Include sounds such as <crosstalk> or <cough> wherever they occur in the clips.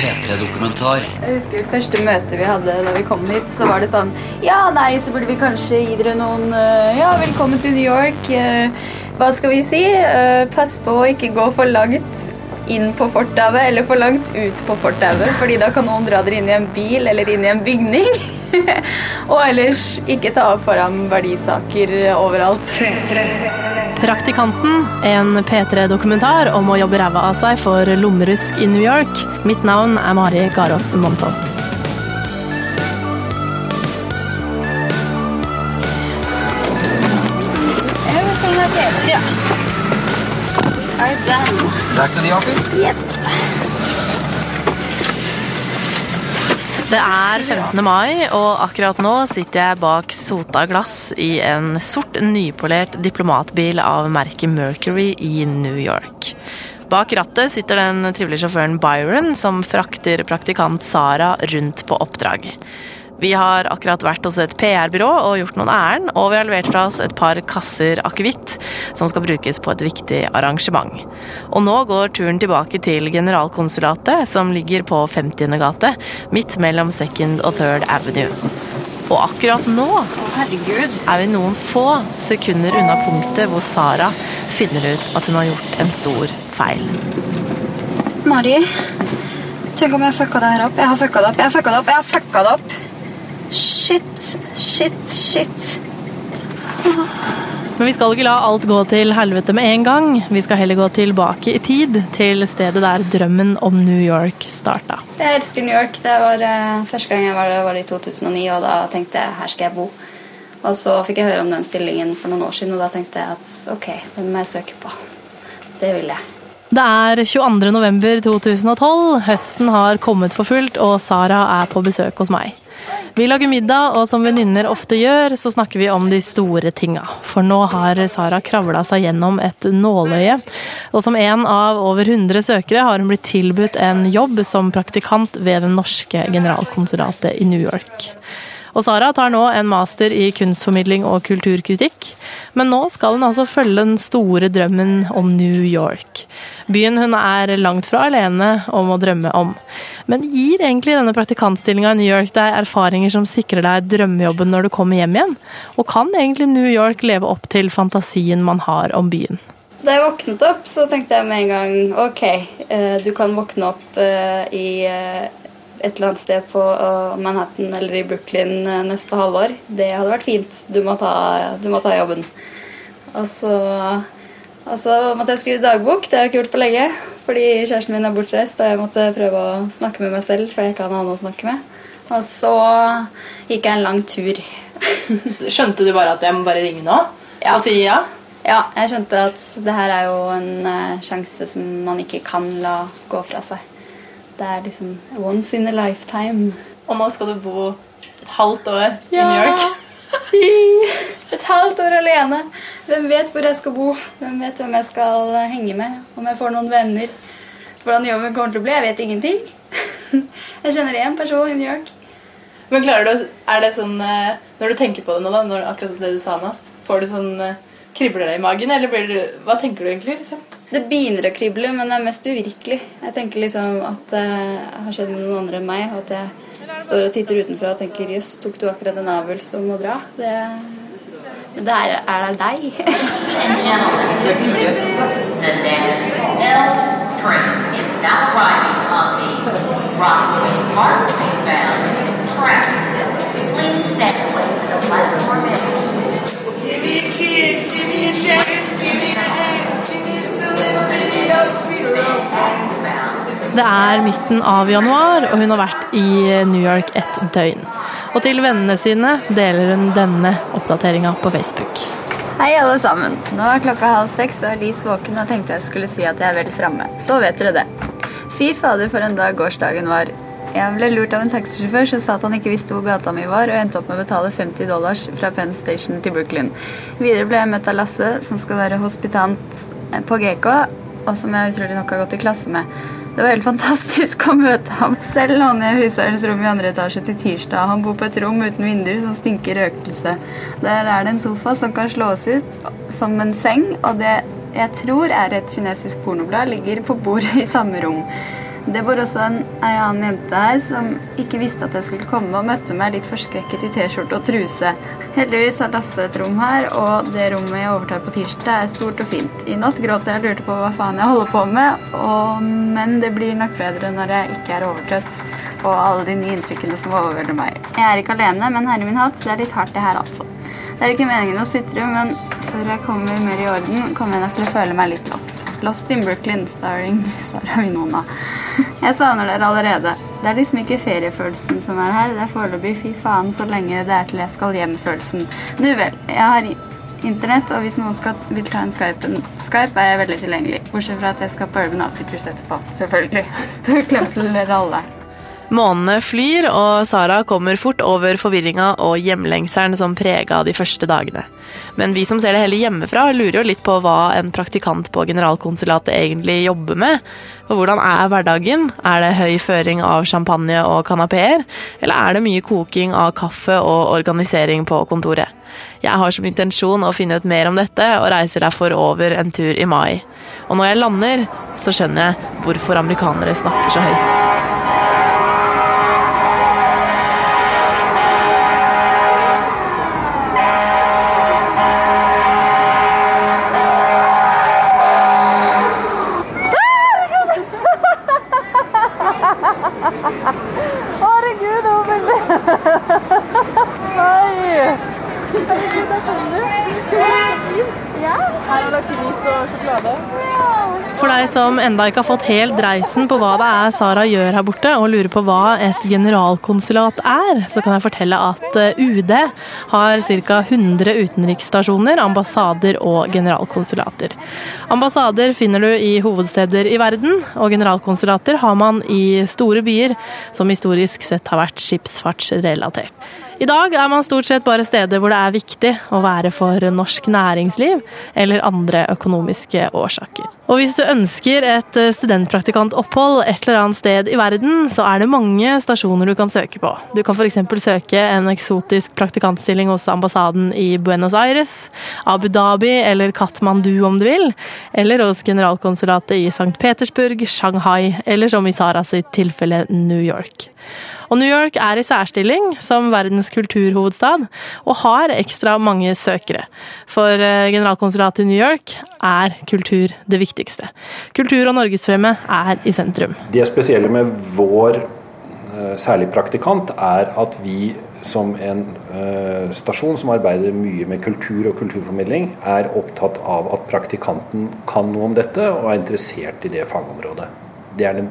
P3-dokumentar. Jeg husker første møte vi hadde da vi kom hit, så var det sånn Ja, nei, så burde vi kanskje gi dere noen eh, Ja, velkommen til New York. eh, Hva skal vi si? Eh, Pass på å ikke gå for langt inn på fortauet eller for langt ut på fortauet, fordi da kan noen dra dere inn i en bil eller inn i en bygning. <laughs> Og ellers ikke ta opp foran verdisaker overalt. Praktikanten, en P3-dokumentar om å jobbe ræva av seg for lommerusk i New York. Mitt navn er Mari Garås Montholm. Everything okay? Yeah. Are done. Back to the office. Yes. Det er 15. mai, og akkurat nå sitter jeg bak sota glass i en sort, nypolert diplomatbil av merket Mercury i New York. Bak rattet sitter den trivelige sjåføren Byron, som frakter praktikant Sara rundt på oppdrag. Vi har akkurat vært hos et PR-byrå og gjort noen ærend, og vi har levert fra oss et par kasser akevitt som skal brukes på et viktig arrangement. Og nå går turen tilbake til generalkonsulatet, som ligger på 50. gate, midt mellom Second og Third Avenue. Og akkurat nå Herregud. er vi noen få sekunder unna punktet hvor Sara finner ut at hun har gjort en stor feil. Mari, tenk om jeg fucka det her opp. Jeg har fucka det opp. Jeg har fucka det opp. Jeg har fucka det opp. Shit, shit, shit. Men vi skal ikke la alt gå til helvete med en gang. Vi skal heller gå tilbake i tid, til stedet der drømmen om New York starta. Jeg elsker New York. Det var uh, Første gang jeg var der, var i 2009, og da tenkte jeg her skal jeg bo. Og så fikk jeg høre om den stillingen for noen år siden, og da tenkte jeg at ok, den må jeg søke på. Det vil jeg. Det er 22. november 2012. Høsten har kommet for fullt, og Sara er på besøk hos meg. Vi lager middag, og som venninner ofte gjør, så snakker vi om de store tinga. For nå har Sara kravla seg gjennom et nåløye, og som en av over 100 søkere har hun blitt tilbudt en jobb som praktikant ved det norske generalkonsulatet i New York. Og Sara tar nå en master i kunstformidling og kulturkritikk. Men nå skal hun altså følge den store drømmen om New York. Byen hun er langt fra alene om å drømme om. Men gir egentlig denne praktikantstillinga i New York deg erfaringer som sikrer deg drømmejobben når du kommer hjem igjen? Og kan egentlig New York leve opp til fantasien man har om byen? Da jeg våknet opp, så tenkte jeg med en gang ok, eh, du kan våkne opp eh, i eh, et eller annet sted på eh, Manhattan eller i Brooklyn eh, neste halvår. Det hadde vært fint. Du må ta, du må ta jobben. Og så, og så måtte jeg skrive dagbok. Det har jeg ikke gjort på lenge. Fordi kjæresten min er bortreist, og jeg måtte prøve å snakke med meg selv. For jeg ikke hadde noen å snakke med. Og så gikk jeg en lang tur. <laughs> Skjønte du bare at jeg må bare ringe nå Ja. og si ja? Ja, jeg skjønte at det her er jo en eh, sjanse som man ikke kan la gå fra seg. Det er liksom once in a lifetime. Og nå skal du bo et halvt år i New York. <laughs> Et halvt år alene. Hvem vet hvor jeg skal bo? Hvem vet hvem jeg skal henge med? Om jeg får noen venner? Hvordan jobben kommer til å bli? Jeg vet ingenting. <laughs> Jeg kjenner én person i New York. Men klarer du, er det sånn eh, Når du tenker på det nå, da, når, akkurat det du sa nå, får du sånn eh, Kribler det i magen, eller blir du Hva tenker du egentlig? liksom? Det begynner å krible, men det er mest uvirkelig. Jeg tenker liksom at det har skjedd med noen andre enn meg. og At jeg står og titter utenfra og tenker jøss, tok du akkurat en avgjørelse om å dra? Det, men det er, er det deg? <laughs> Det er midten av januar, og hun har vært i New York et døgn. Og til vennene sine deler hun denne oppdateringa på Facebook. Hei, alle sammen. Nå er klokka halv seks, og er Lys våken og tenkte jeg skulle si at jeg er vel framme. Så vet dere det. Fy fader, for en dag gårsdagen var. Jeg ble lurt av en taxisjåfør som sa at han ikke visste hvor gata mi var, og endte opp med å betale 50 dollars fra Penn Station til Brooklyn. Videre ble jeg møtt av Lasse, som skal være hospitant på GK, og som jeg utrolig nok har gått i klasse med. Det var helt fantastisk å møte ham. Selv låner jeg husherrens rom i andre etasje til tirsdag. Han bor på et rom uten vinduer som stinker røkelse. Der er det en sofa som kan slås ut som en seng, og det jeg tror er et kinesisk pornoblad, ligger på bordet i samme rom. Det bor også en, en annen jente her som ikke visste at jeg skulle komme, og møtte meg litt forskrekket i T-skjorte og truse. Heldigvis har Lasse et rom her, og det rommet jeg overtar på tirsdag, er stort og fint. I natt gråt jeg og lurte på hva faen jeg holder på med, og, men det blir nok bedre når jeg ikke er overtrøtt og alle de nye inntrykkene som overvelder meg. Jeg er ikke alene, men herre min hatt, det er litt hardt det her, altså. Det er ikke meningen å sutre, men før jeg kommer mer i orden, kommer jeg nok til å føle meg litt lost. Lost in Brooklyn, starring <laughs> Sara Winona. Jeg savner dere allerede. Det er liksom ikke feriefølelsen som er her, det er foreløpig fy faen så lenge det er til jeg skal hjem-følelsen. Du vel, jeg har internett, og hvis noen skal, vil ta en Skype, Skype, er jeg veldig tilgjengelig. Bortsett fra at jeg skal på Urban Outfitters etterpå, selvfølgelig. <laughs> Stor klem til dere alle. Månedene flyr, og Sara kommer fort over forvirringa og hjemlengselen som prega de første dagene. Men vi som ser det hele hjemmefra, lurer jo litt på hva en praktikant på generalkonsulatet egentlig jobber med. For hvordan er hverdagen? Er det høy føring av champagne og kanapeer? Eller er det mye koking av kaffe og organisering på kontoret? Jeg har som intensjon å finne ut mer om dette, og reiser derfor over en tur i mai. Og når jeg lander, så skjønner jeg hvorfor amerikanere snakker så høyt. Som enda ikke har fått helt dreisen på hva det er Sara gjør her borte, og lurer på hva et generalkonsulat er, så kan jeg fortelle at eh, UD har ca. 100 utenriksstasjoner, ambassader og generalkonsulater. Ambassader finner du i hovedsteder i verden, og generalkonsulater har man i store byer som historisk sett har vært skipsfartsrelatert. I dag er man stort sett bare steder hvor det er viktig å være for norsk næringsliv eller andre økonomiske årsaker. Og hvis du ønsker et studentpraktikantopphold et eller annet sted i verden, så er det mange stasjoner du kan søke på. Du kan f.eks. søke en eksotisk praktikantstilling hos ambassaden i Buenos Aires, Abu Dhabi eller Katmandu om du vil, eller hos generalkonsulatet i St. Petersburg, Shanghai eller som i Sara sitt tilfelle New York. Og New York er i særstilling som verdens kulturhovedstad, og har ekstra mange søkere. For generalkonsulatet i New York er kultur det viktigste. Kultur og norgesfremme er i sentrum. Det spesielle med vår særlig praktikant, er at vi som en uh, stasjon som arbeider mye med kultur og kulturformidling, er opptatt av at praktikanten kan noe om dette og er interessert i det fagområdet. Det er den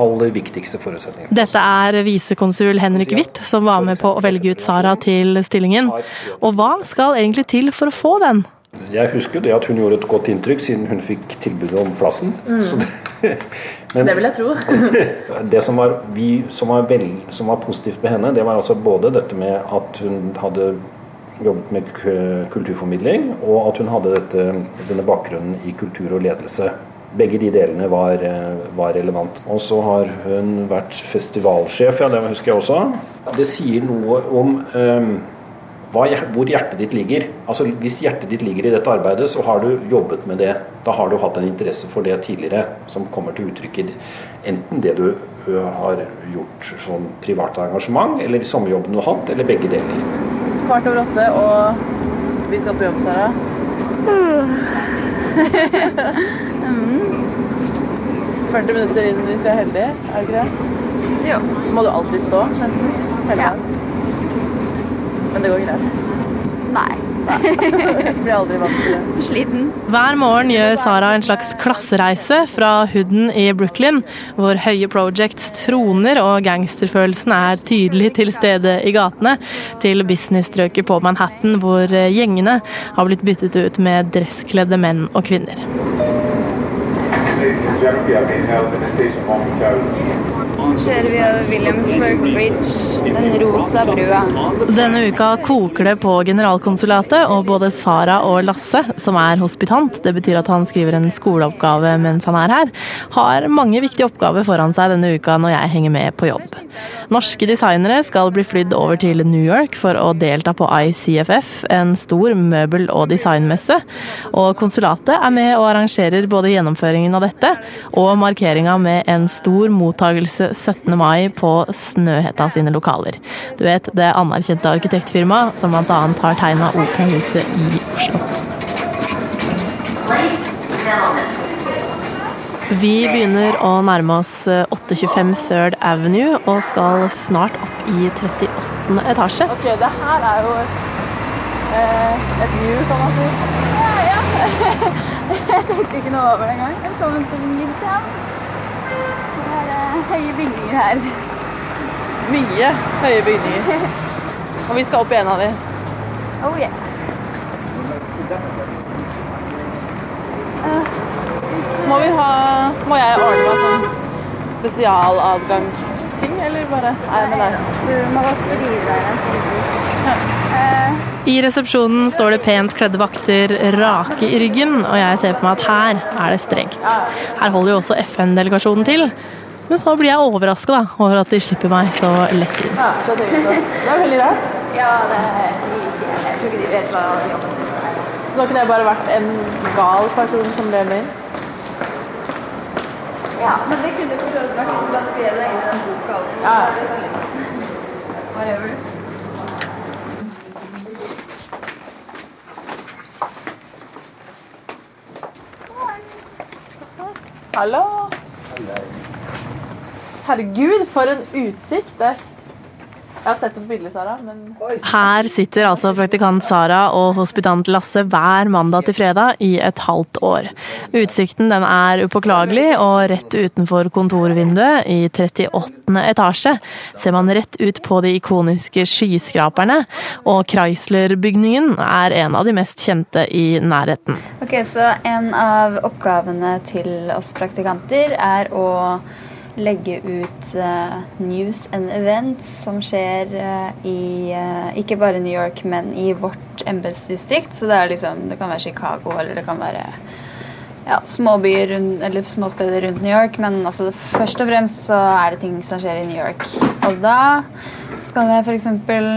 aller viktigste forutsetningen. Dette er visekonsul Henrik Hvitt som var med på å velge ut Sara til stillingen. Og hva skal egentlig til for å få den? Jeg husker det at hun gjorde et godt inntrykk siden hun fikk tilbudet om plassen. Mm. Det, <laughs> men, det vil jeg tro. <laughs> det som var, vi, som, var vel, som var positivt med henne, det var altså både dette med at hun hadde jobbet med kulturformidling, og at hun hadde dette, denne bakgrunnen i kultur og ledelse. Begge de delene var, var relevant. Og så har hun vært festivalsjef, ja det husker jeg også. Det sier noe om um, hva, hvor hjertet ditt ligger. Altså Hvis hjertet ditt ligger i dette arbeidet, så har du jobbet med det. Da har du hatt en interesse for det tidligere, som kommer til uttrykk i enten det du har gjort som privat engasjement, eller i sommerjobben du har hatt, eller begge deler. Kvart over åtte, og vi skal på jobb, Sara. mm. <laughs> 40 minutter inn hvis vi er heldige, er det ikke det? Jo. Må du alltid stå, nesten? Hele Ja. Men det går greit? Nei. <laughs> Blir aldri vant til det. Sliten. Hver morgen gjør Sara en slags klassereise fra Hooden i Brooklyn, hvor høye projects troner og gangsterfølelsen er tydelig til stede i gatene, til businessstrøket på Manhattan, hvor gjengene har blitt byttet ut med dresskledde menn og kvinner. state in are being held in a station momentarily. Kjører vi over Williamsburg Bridge, den rosa brua. Denne uka koker det på generalkonsulatet, og både Sara og Lasse, som er hospitant, det betyr at han skriver en skoleoppgave mens han er her, har mange viktige oppgaver foran seg denne uka når jeg henger med på jobb. Norske designere skal bli flydd over til New York for å delta på ICFF, en stor møbel- og designmesse. Og konsulatet er med og arrangerer både gjennomføringen av dette og markeringa med en stor mottagelse 17. mai på Snøhetta sine lokaler. Du vet, det anerkjente arkitektfirmaet som bl.a. har tegna Operahuset i Oslo. Vi begynner å nærme oss eh, 825 Third Avenue og skal snart opp i 38. etasje. Ok, det her er jo et, eh, et view, kan man si. Ja, ja. <laughs> Jeg tenkte ikke noe over det engang. Velkommen til Midtown. Eh, høye bygninger her. Mye høye bygninger. <laughs> Og vi skal opp i en av de. Oh yeah. Må vi ha Må jeg ordne meg sånn spesialadgangsting, eller bare er jeg med deg? Du må bare skrive deg en sånn bok. I resepsjonen står det pent kledde vakter rake i ryggen, og jeg ser for meg at her er det strengt. Her holder jo også FN-delegasjonen til. Men så blir jeg overraska over at de slipper meg så lett inn. Ja, så sånn. Det er veldig rart. Ja, det er Jeg tror ikke de vet hva jobben deres er. Så da kunne jeg bare vært en gal person som ble med inn. Ja, men det kunne for så vidt vært hvis du hadde skrev det inn i den boka også. Ja. Liksom, Whatever. Hallo. Herregud, for en utsikt. Der. Jeg har sett et bilde, Sara, men Her sitter altså praktikant Sara og hospitant Lasse hver mandag til fredag i et halvt år. Utsikten den er upåklagelig, og rett utenfor kontorvinduet i 38. etasje ser man rett ut på de ikoniske skyskraperne, og Chrysler-bygningen er en av de mest kjente i nærheten. Ok, så en av oppgavene til oss praktikanter er å legge ut uh, news and events som skjer uh, i uh, ikke bare New York, men i vårt embetsdistrikt. Så det liksom Det kan være Chicago, eller det kan være ja, småbyer eller små steder rundt New York. Men altså, først og fremst så er det ting som skjer i New York. Og da skal jeg f.eks.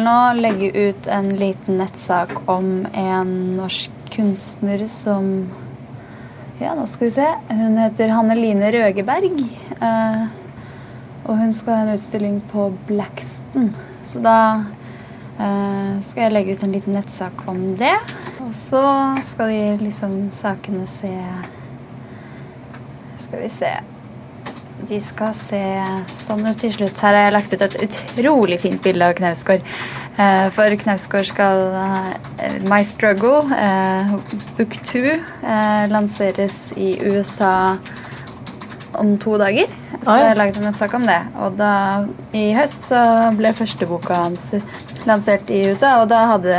nå legge ut en liten nettsak om en norsk kunstner som ja, da skal vi se. Hun heter Hanneline Røgeberg. Eh, og hun skal ha en utstilling på Blackston. Så da eh, skal jeg legge ut en liten nettsak om det. Og så skal de liksom sakene se Skal vi se De skal se sånn ut til slutt. Her har jeg lagt ut et utrolig fint bilde av Knausgård. Eh, For Knausgård skal My Struggle, book two, eh, lanseres i USA om to dager. Så Ah, jeg laget en nettsak om det. Og da, i høst så ble førsteboka hans lansert i USA, og da hadde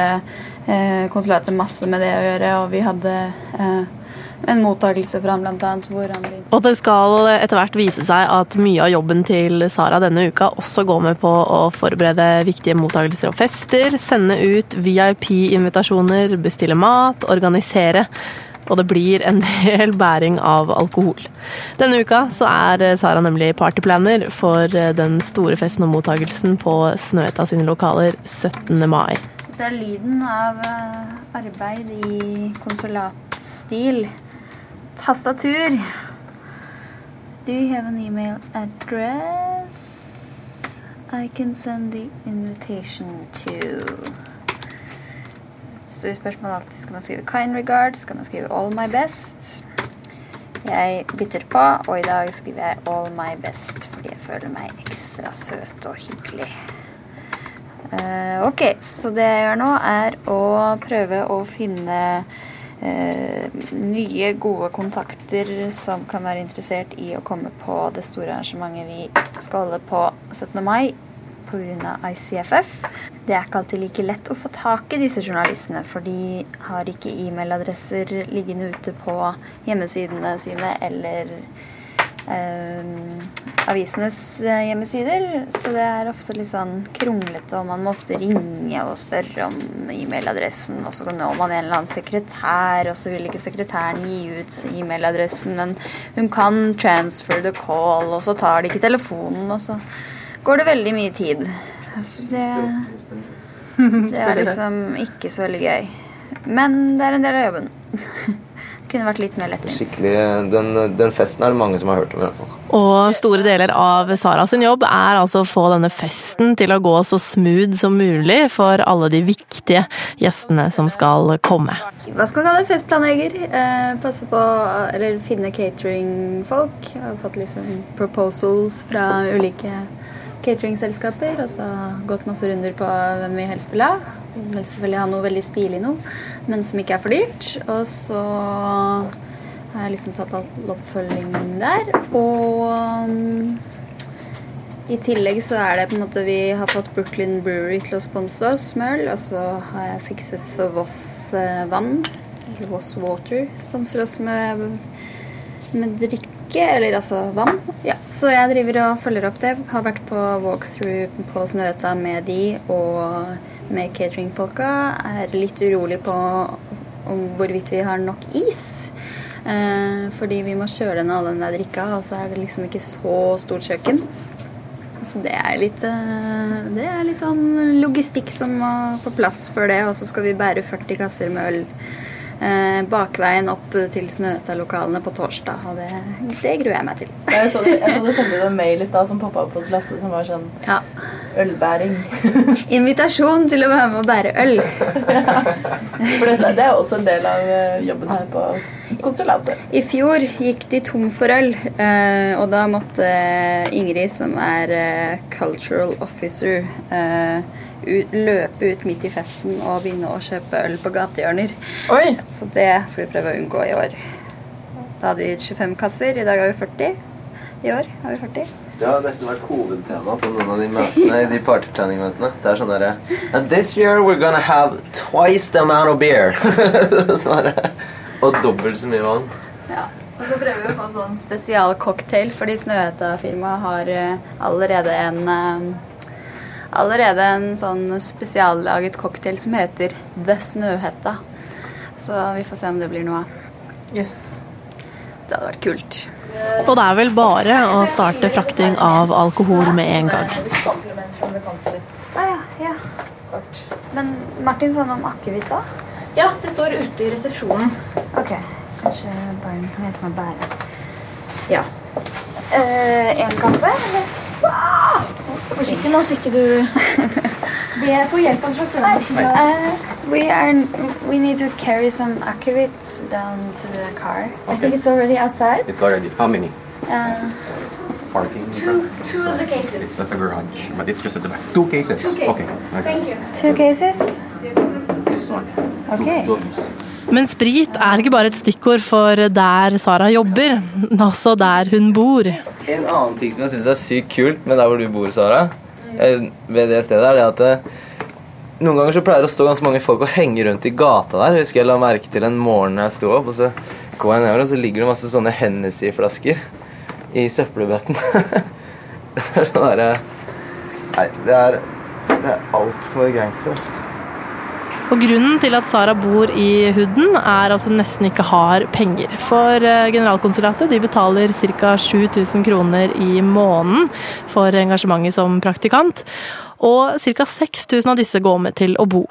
eh, konsulatet masse med det å gjøre, og vi hadde eh, en mottakelse fra ham, blant annet hvor han begynte Og det skal etter hvert vise seg at mye av jobben til Sara denne uka også går med på å forberede viktige mottakelser og fester, sende ut VIP-invitasjoner, bestille mat, organisere. Og det blir en <laughs> del bæring av alkohol. Denne uka så er Sara nemlig partyplanner for den store festen og mottagelsen på Snøhetta sine lokaler 17. mai. Det er lyden av eh, arbeid i konsulatstil. Tastatur. Do you have an email address I can send the invitation to? Store spørsmålet alltid. Skal man skrive kind regards? Skal man skrive all my best? Jeg bytter på, og i dag skriver jeg all my best fordi jeg føler meg ekstra søt og hyggelig. Uh, ok, så det jeg gjør nå er å prøve å finne uh, nye, gode kontakter som kan være interessert i å komme på det store arrangementet vi skal holde på 17. mai pga. ICFF. Det er ikke alltid like lett å få tak i disse journalistene, for de har ikke e-mailadresser liggende ute på hjemmesidene sine eller eh, avisenes hjemmesider. Så det er ofte litt sånn kronglete, og man må ofte ringe og spørre om e-mailadressen. Og så når man en eller annen sekretær, og så vil ikke sekretæren gi ut e-mailadressen, men hun kan transfer the call, og så tar de ikke telefonen, og så går det veldig mye tid. Altså det, <laughs> det er liksom ikke så veldig gøy. Men det er en del av jobben. <laughs> Kunne vært litt mer lettvint. Den, den festen er det mange som har hørt om. i hvert fall. Og store deler av Sara sin jobb er altså å få denne festen til å gå så smooth som mulig for alle de viktige gjestene som skal komme. Hva skal vi kalle det? Festplanlegger. Eh, passe på Eller finne cateringfolk. Har fått liksom proposals fra ulike cateringselskaper. Og så gått masse runder på hvem vi helst vil ha. Vi vil selvfølgelig ha noe veldig stilig noe, men som ikke er for dyrt. Og så har jeg liksom tatt all oppfølging der. Og um, i tillegg så er det på en måte Vi har fått Brooklyn Brewery til å sponse oss med øl. Og så har jeg fikset så Voss eh, vann, eller Voss Water, sponser oss med, med drikke. Eller altså vann. Ja, så jeg driver og følger opp det. Har vært på walkthrough på Snøhetta med de og med cateringfolka. Er litt urolig på om hvorvidt vi har nok is. Eh, fordi vi må kjøle ned all den der drikka, og så er det liksom ikke så stort kjøkken. Så det er litt eh, Det er litt sånn logistikk som må på plass for det. Og så skal vi bære 40 kasser med øl eh, bakveien opp til Snøhetta-lokalene på torsdag. Og det, det gruer jeg meg til. Jeg så, jeg så du sendte en mail i stad som poppa opp hos Lasse, som var sånn Ja. ølbæring. <laughs> Invitasjon til å være med og bære øl. <laughs> For det, det er også en del av eh, jobben her på konsulatet. I fjor gikk de tom for øl, eh, og da måtte Ingrid, som er eh, cultural officer, eh, løpe ut midt i festen og begynne å kjøpe øl på gatehjørner. Oi! Så det skal vi prøve å unngå i år. Da hadde vi 25 kasser, i dag har vi 40. I år har vi 40. Det har nesten vært hovedtema på noen av de møtene. i de partyplanning-møtene. Det er sånn derre And this year we're gonna have twice the amount of beer. <laughs> sånn. Og dobbelt så mye vann. Ja. Og så prøver vi å få sånn spesialcocktail, fordi Snøhetta-firmaet har eh, allerede en eh, Allerede en sånn spesiallaget cocktail som heter The Snøhetta. Så vi får se om det blir noe av. Yes. Det hadde vært kult. Og det er vel bare å starte frakting av alkohol med en gang. Ah, ja, ja. Men Martin sa noe om akevitt da? Ja, det står ute i resepsjonen. Ok, kanskje barn kan hjelpe meg å bære. Ja. Eh, en kasse, eller? Forsiktig nå, så ikke du <laughs> Be for hjelp av sjåføren. Uh, we are. We need to carry some akevit down to the car. I think it's already outside. It's already how many? Uh, Parking. Two, two of the cases. It's at the garage, but it's just at the back. Two cases. Two cases. Okay. okay. Thank you. two cases. This one. Okay. Two of these. Men sprit er ikke bare et stikkord for der Sara jobber, men også der hun bor. En annen ting som jeg syns er sykt kult med der hvor du bor, Sara, eh, ved det stedet, er at det, noen ganger så pleier det å stå ganske mange folk og henge rundt i gata der. Jeg husker jeg la merke til en morgen jeg sto opp, og så går jeg nedover, og så ligger det masse sånne Hennessy-flasker i søppelbøtten. <laughs> det er sånn derre Nei, det er, er altfor gangster, altså. Og grunnen til at Sara bor i Hooden, er at hun nesten ikke har penger. For eh, generalkonsulatet de betaler ca. 7000 kroner i måneden for engasjementet som praktikant. Og ca. 6000 av disse går med til å bo.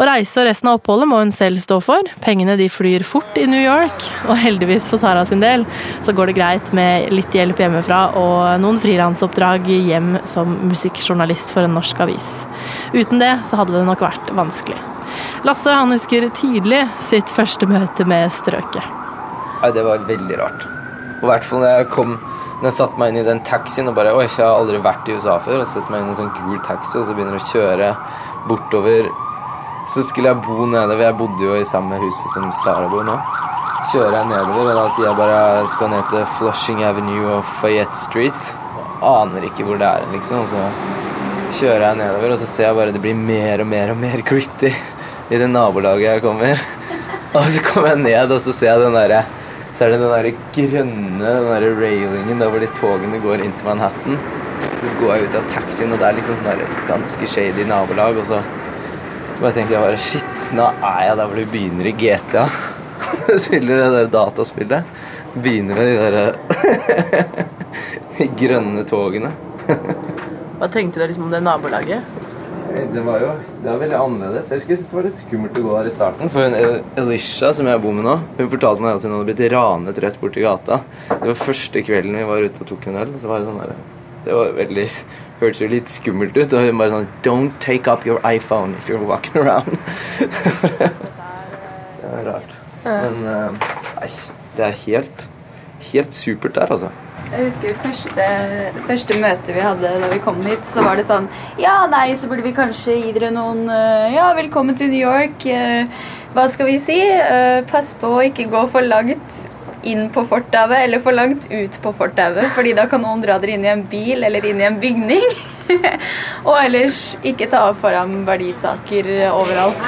Å reise og resten av oppholdet må hun selv stå for. Pengene de flyr fort i New York, og heldigvis for Sara sin del så går det greit med litt hjelp hjemmefra og noen frilansoppdrag hjem som musikkjournalist for en norsk avis. Uten det så hadde det nok vært vanskelig. Lasse han husker tydelig sitt første møte med strøket. Nei, det var veldig rart. I hvert fall når jeg kom Når jeg satte meg inn i den taxien og bare Oi, jeg har aldri vært i USA før. Og setter meg inn i en sånn gul taxi og så begynner jeg å kjøre bortover. Så skulle jeg bo nede for Jeg bodde jo i samme huset som Sara bor nå. Kjører jeg nedover, og da sier jeg bare jeg skal ned til Flushing Avenue og Fayette Street. Og aner ikke hvor det er, liksom. Og så kjører jeg nedover, og så ser jeg bare det blir mer og mer og mer gritty i det nabolaget jeg kommer. Og så kommer jeg ned, og så ser jeg den derre Så er det den derre grønne den der railingen der hvor de togene går inn til Manhattan. Så går jeg ut av taxien, og det er liksom sånn der ganske shady nabolag, og så bare tenker jeg bare Shit, nå er jeg der hvor du begynner i GTA. <laughs> Spiller det der dataspillet. Begynner med de der <laughs> de grønne togene. Hva tenkte du liksom om det nabolaget? Det var jo det var veldig annerledes. Jeg husker jeg syntes det var litt skummelt å gå der i starten. For hun, Elisha, som jeg bor med nå, hun fortalte meg at hun hadde blitt ranet rett borti gata. Det var første kvelden vi var ute og tok en øl. Så var det sånn der, det var veldig hørtes jo litt skummelt ut. Og hun bare sånn Don't take up your iPhone if you're walking around. <laughs> det var rart. Men eh, nei, det er helt, helt supert der, altså. Jeg husker første, første møte vi hadde da vi kom hit, så var det sånn Ja, nei, så burde vi kanskje gi dere noen eh, Ja, velkommen til New York. eh, hva skal vi si? Eh, pass på å ikke gå for langt inn på fortauet eller for langt ut på fortauet, fordi da kan noen dra dere inn i en bil eller inn i en bygning. <laughs> Og ellers ikke ta opp foran verdisaker overalt.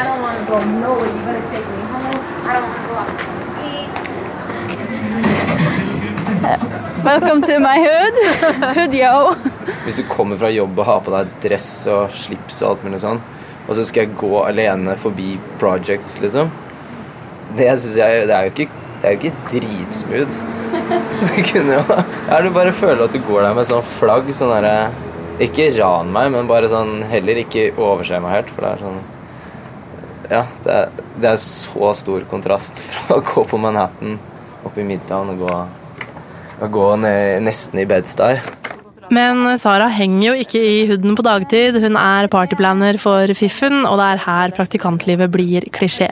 Welcome to my hood. Hood yo. Hvis du kommer fra jobb og har på deg dress og slips og alt mulig sånn, og så skal jeg gå alene forbi projects, liksom Det syns jeg Det er jo ikke, det er jo ikke dritsmooth. Det kunne jo Ja, du bare føler at du går der med sånn flagg, sånn derre Ikke ran meg, men bare sånn Heller ikke overse meg helt, for det er sånn Ja, det er, det er så stor kontrast <laughs> fra å gå på Manhattan oppe i Midtown og gå, og gå ned, nesten i Bed-Stuy. Men Sara henger jo ikke i huden på dagtid. Hun er partyplaner for Fiffen, og det er her praktikantlivet blir klisjé.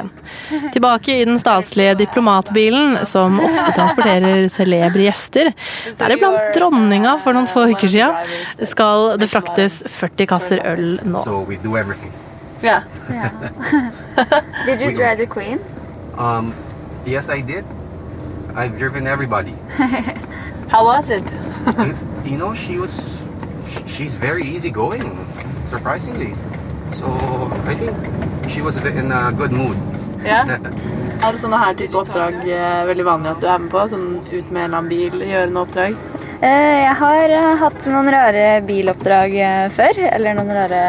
Tilbake i den statslige diplomatbilen, som ofte transporterer celebre gjester, deriblant dronninga for noen få uker siden, skal det fraktes 40 kasser øl nå. So we do everything. Ja. <laughs> <laughs> Did you drive the queen? Um, yes, I did. I've driven everybody. <laughs> How was it? You know, she was. She's very easygoing, surprisingly. So I think she was in a good mood. Ja. <laughs> Er det sånne her type oppdrag eh, veldig vanlig at du er med på? Sånn ut med en eller annen bil, gjøre noe oppdrag? Eh, Jeg har eh, hatt noen rare biloppdrag eh, før. Eller noen rare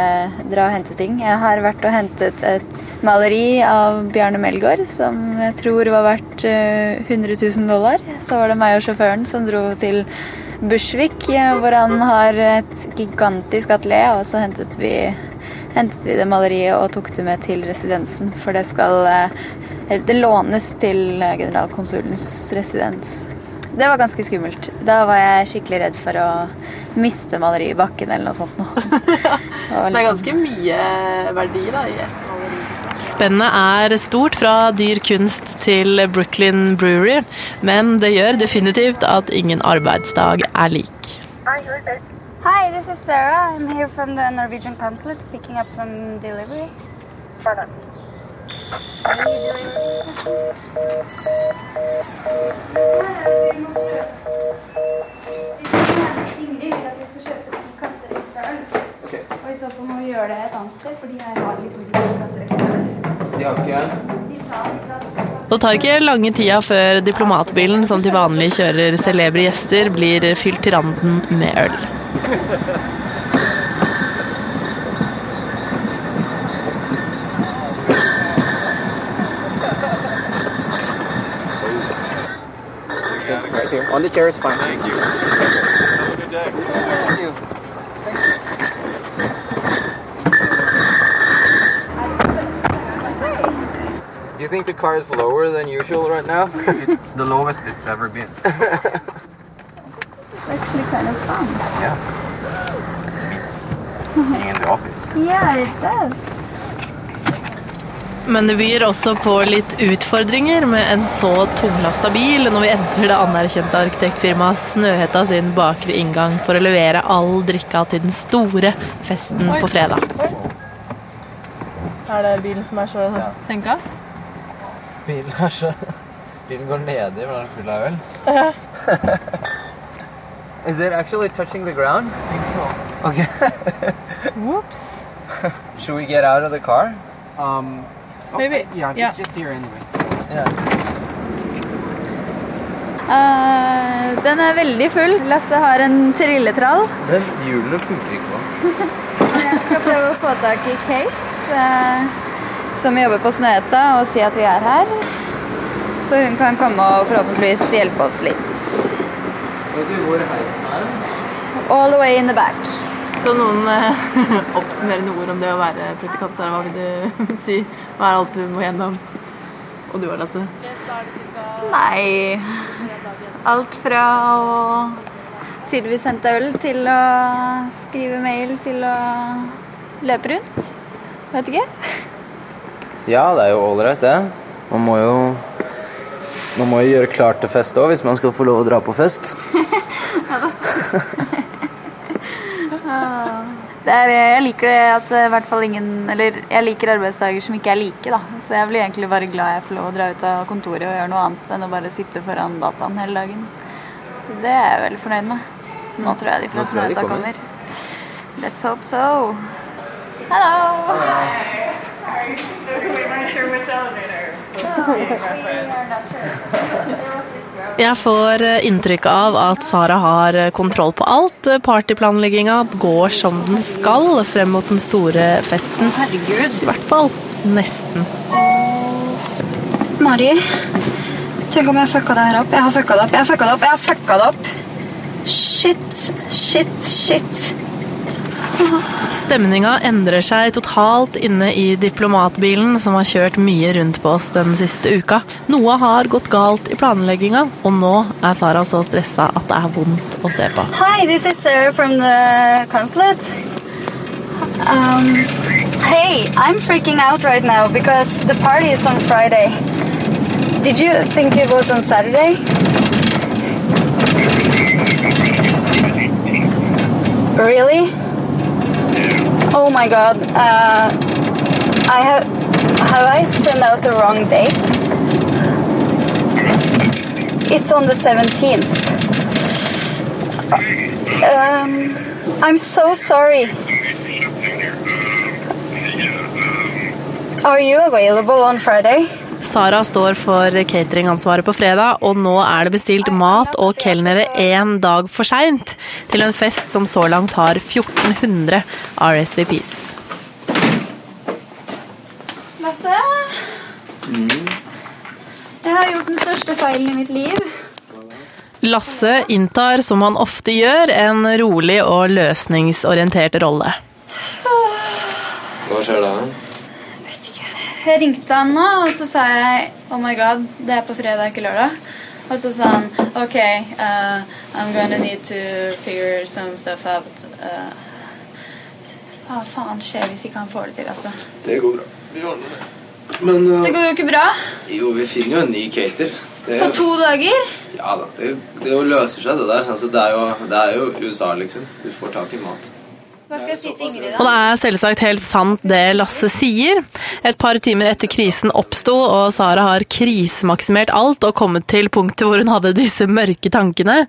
dra og hente ting. Jeg har vært og hentet et maleri av Bjarne Melgaard som jeg tror var verdt eh, 100 000 dollar. Så var det meg og sjåføren som dro til Bushwick, eh, hvor han har et gigantisk atelier. Og så hentet vi, hentet vi det maleriet og tok det med til residensen. For det skal Det lånes til generalkonsulens residens. Det var ganske skummelt. Da var jeg skikkelig redd for å miste maleriet i bakken eller noe sånt. <laughs> Det, var Det er sånn- ganske mye verdi da, i et maleri. Spennet er stort fra dyr kunst til Brooklyn Brewery, men det gjør definitivt at ingen arbeidsdag er lik. Hi, this is Sarah. I'm here from the Norwegian consulate picking up some delivery. I så må vi gjøre det et annet sted, fordi her har liksom ikke kasser ekstra. De har ikke Det tar ikke lange tida før diplomatbilen som til vanlig kjører celebre gjester, blir fylt til randen med øl. <laughs> On the chair is fine. Thank you. Have a good day. Thank you. Thank you. Do you think the car is lower than usual right now? <laughs> It's the lowest it's ever been. Actually kind of fun. Yeah. Beats being mm-hmm. in the office. Yeah, it does. Men det byr også på litt utfordringer med en så tunglasta bil når vi entrer det anerkjente arkitektfirmaet Snøhetta sin bakre inngang for å levere all drikka til den store festen på fredag. Er det bilen som er så senka? Bilen er så Bilen går nedi, for den er full av øl. <laughs> Is it actually touching the ground? Okay. <laughs> Whoops. Should we get out of the car? Um, Maybe. Yeah, Yeah. it's just here anyway. Eh, den er veldig full. Lasse har en trilletrall. Den hjulene funker ikke på. <laughs> Jeg skal prøve å få tak i Kate, uh, som jobber på Snøhetta, og si at vi er her. Så hun kan komme og forhåpentligvis hjelpe oss litt. Vet du hvor heisen er? All the way in the back. Så noen eh, <laughs> oppsummerende ord om det å være praktikant, Sara. Hva vil du <laughs> si? Hva er alt du må gjennom? Og du òg, Lasse? Nei Alt fra å tydeligvis hente øl til å skrive mail til å løpe rundt. Vet ikke. <laughs> Ja, det er jo ålreit, det. Man må jo Man må jo gjøre klart til fest òg, hvis man skal få lov å dra på fest. ja, Det er, jeg liker det at eh, i hvert fall ingen Eller jeg liker arbeidsdager som ikke er like, da. Så jeg blir egentlig bare glad jeg får lov å dra ut av kontoret og gjøre noe annet enn å bare sitte foran dataen hele dagen. Så det er jeg veldig fornøyd med. Nå tror jeg de fleste møta kommer. kommer. Let's hope so. Hello! <laughs> Jeg får eh, inntrykk av at Sara har eh, kontroll på alt. Partyplanlegginga går som den skal frem mot den store festen. Herregud. I hvert fall nesten. Mari, tenk om jeg fucka det her opp. Jeg har fucka det opp. Jeg har fucka det opp. Jeg har fucka det opp. Shit, shit, shit. Stemninga endrer seg totalt inne i diplomatbilen som har kjørt mye rundt på oss den siste uka. Noe har gått galt i planlegginga, og nå er Sara så stressa at det er vondt å se på. Hi, this is Sarah from the consulate. Um, hey, I'm freaking out right now because the party is on Friday. Did you think it was on Saturday? Really? Oh my god. Uh, I have have I sent out the wrong date? It's on the 17th. Um, I'm so sorry. Are you available on Friday? Sara står for cateringansvaret på fredag, og nå er det bestilt mat og kelnere én dag for seint til en fest som så langt har 1400 RSVPs. Lasse? Jeg har gjort den største feilen i mitt liv. Lasse inntar, som han ofte gjør, en rolig og løsningsorientert rolle. Hva skjer da? Jeg ringte han nå, og så sa jeg Oh my god, det er på fredag, ikke lørdag. Og så sa han OK, uh, I'm gonna need to figure some stuff out. Uh, hva faen skjer hvis ikke han får det til, altså? Det går bra. Vi ordner det. Men uh, Det går jo ikke bra. jo, vi finner jo en ny cater. Det, På to dager. ja da, det, det jo løser seg, det der. Altså, det, er jo, det er jo USA, liksom. Du får tak i mat. Og det er selvsagt helt sant det Lasse sier. Et par timer etter krisen oppsto, og Sara har krisemaksimert alt og kommet til punktet hvor hun hadde disse mørke tankene.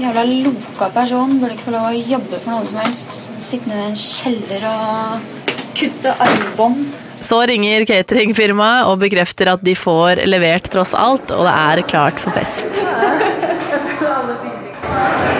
Jævla loka person. Burde ikke få lov å jobbe for noe som helst. Sitte nede i en kjeller og kutte armbånd. Så ringer cateringfirmaet og bekrefter at de får levert tross alt, og det er klart for fest. This <laughs>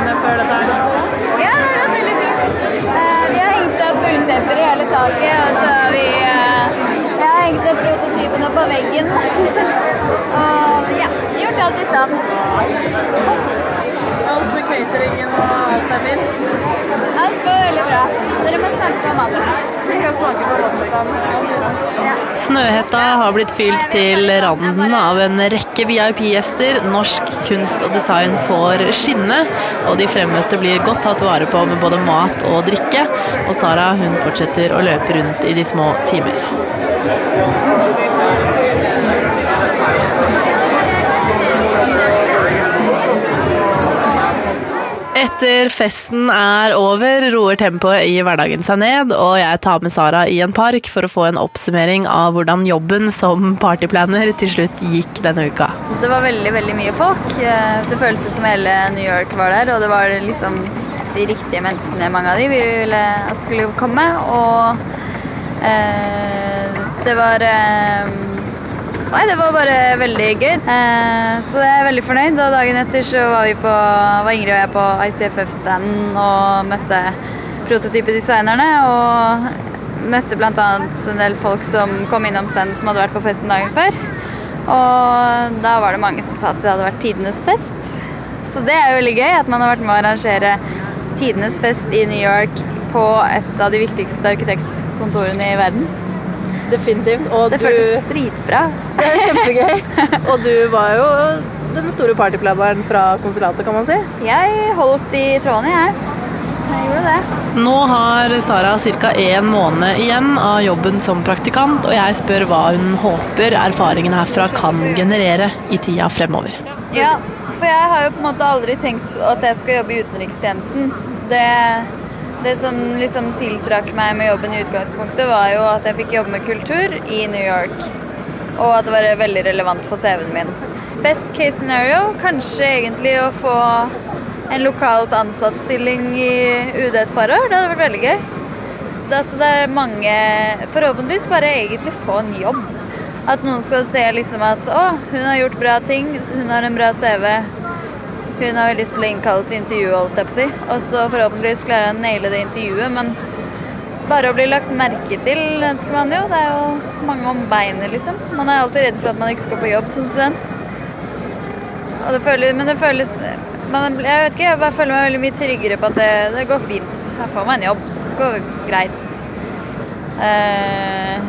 timene før dette her? Ja, det har gått veldig fint. Eh, vi har hengt opp ulltepper i hele taket, og så har vi eh, Jeg har hengt opp prototypene på veggen. <laughs> og ja, gjort alt i stand. Alt med cateringen og alt er fint? Alt går veldig bra. Dere må smake på maten. Vi skal smake på vodkaen. Ja. Snøhetta har blitt fylt til randen av en rekke VIP-gjester. Norsk kunst og design får skinne, og de fremmøtte blir godt tatt vare på med både mat og drikke. Og Sara hun fortsetter å løpe rundt i de små timer. Etter festen er over, roer tempoet i hverdagen seg ned, og jeg tar med Sara i en park for å få en oppsummering av hvordan jobben som partyplaner til slutt gikk denne uka. Det var veldig, veldig mye folk. Eh, Det føles som hele New York var der, og det var liksom de riktige menneskene, mange av de, vi ville at skulle komme. Og eh, det var eh, Nei, det var bare veldig gøy. Eh, så jeg er veldig fornøyd. Og dagen etter så var på, var Ingrid og jeg på ICFF-standen og møtte prototypedesignerne. Og møtte bl.a. en del folk som kom innom standen som hadde vært på festen dagen før. Og da var det mange som sa at det hadde vært tidenes fest. Så det er jo veldig gøy at man har vært med å arrangere tidenes fest i New York på et av de viktigste arkitektkontorene i verden. Definitivt. Og Det føles dritbra. Det er kjempegøy. Og du var jo den store partyplaneren fra konsulatet, kan man si. Jeg holdt i trådene, jeg. Jeg gjorde det. Nå har Sara ca. én måned igjen av jobben som praktikant, og jeg spør hva hun håper erfaringene herfra kan generere i tida fremover. Ja, for jeg har jo på en måte aldri tenkt at jeg skal jobbe i utenrikstjenesten. Det, det som liksom tiltrakk meg med jobben i utgangspunktet, var jo at jeg fikk jobbe med kultur i New York. Og at det var veldig relevant for CV-en min. Best case scenario, kanskje egentlig å få en lokalt ansatt-stilling i UD et par år. Det hadde vært veldig gøy. Det, altså, det er mange Forhåpentligvis bare egentlig få en jobb. At noen skal se liksom at å, hun har gjort bra ting, hun har en bra CV. Hun har lyst til å innkalle til intervju, holdt jeg på å si. Og så forhåpentligvis klarer jeg å naile det intervjuet, men bare å bli lagt merke til ønsker man jo. Det er jo mange om beinet, liksom. Man er alltid redd for at man ikke skal på jobb som student. Og det føles, men det føles man, Jeg vet ikke, jeg bare føler meg veldig mye tryggere på at det, det går fint. Jeg får meg en jobb. Det går greit. Eh,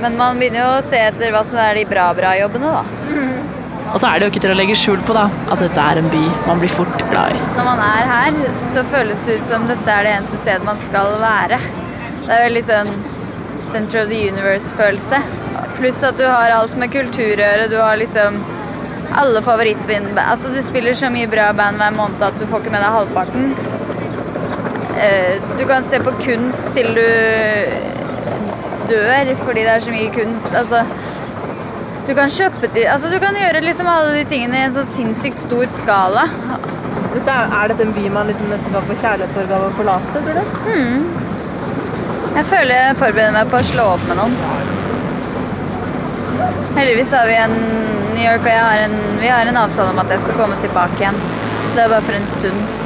men man begynner jo å se etter hva som er de bra-bra-jobbene, da. Og så er det jo ikke til å legge skjul på da, at dette er en by man blir fort glad i. Når man er her, så føles det ut som dette er det eneste stedet man skal være. Det er veldig sånn center of the universe-følelse. Pluss at du har alt med kultur å gjøre. Du har liksom alle favorittband. Altså, det spiller så mye bra band hver måned at du får ikke med deg halvparten. Eh, Du kan se på kunst til du dør fordi det er så mye kunst. Altså, du kan kjøpe til Altså, du kan gjøre liksom alle de tingene i en så sinnssykt stor skala. Dette er, er dette en by man liksom nesten kan få kjærlighetssorg av å forlate, tror du? Jeg føler jeg forbereder meg på å slå opp med noen. Heldigvis har vi en New York, og har en, vi har en avtale om at jeg skal komme tilbake igjen. Så det er bare for en stund.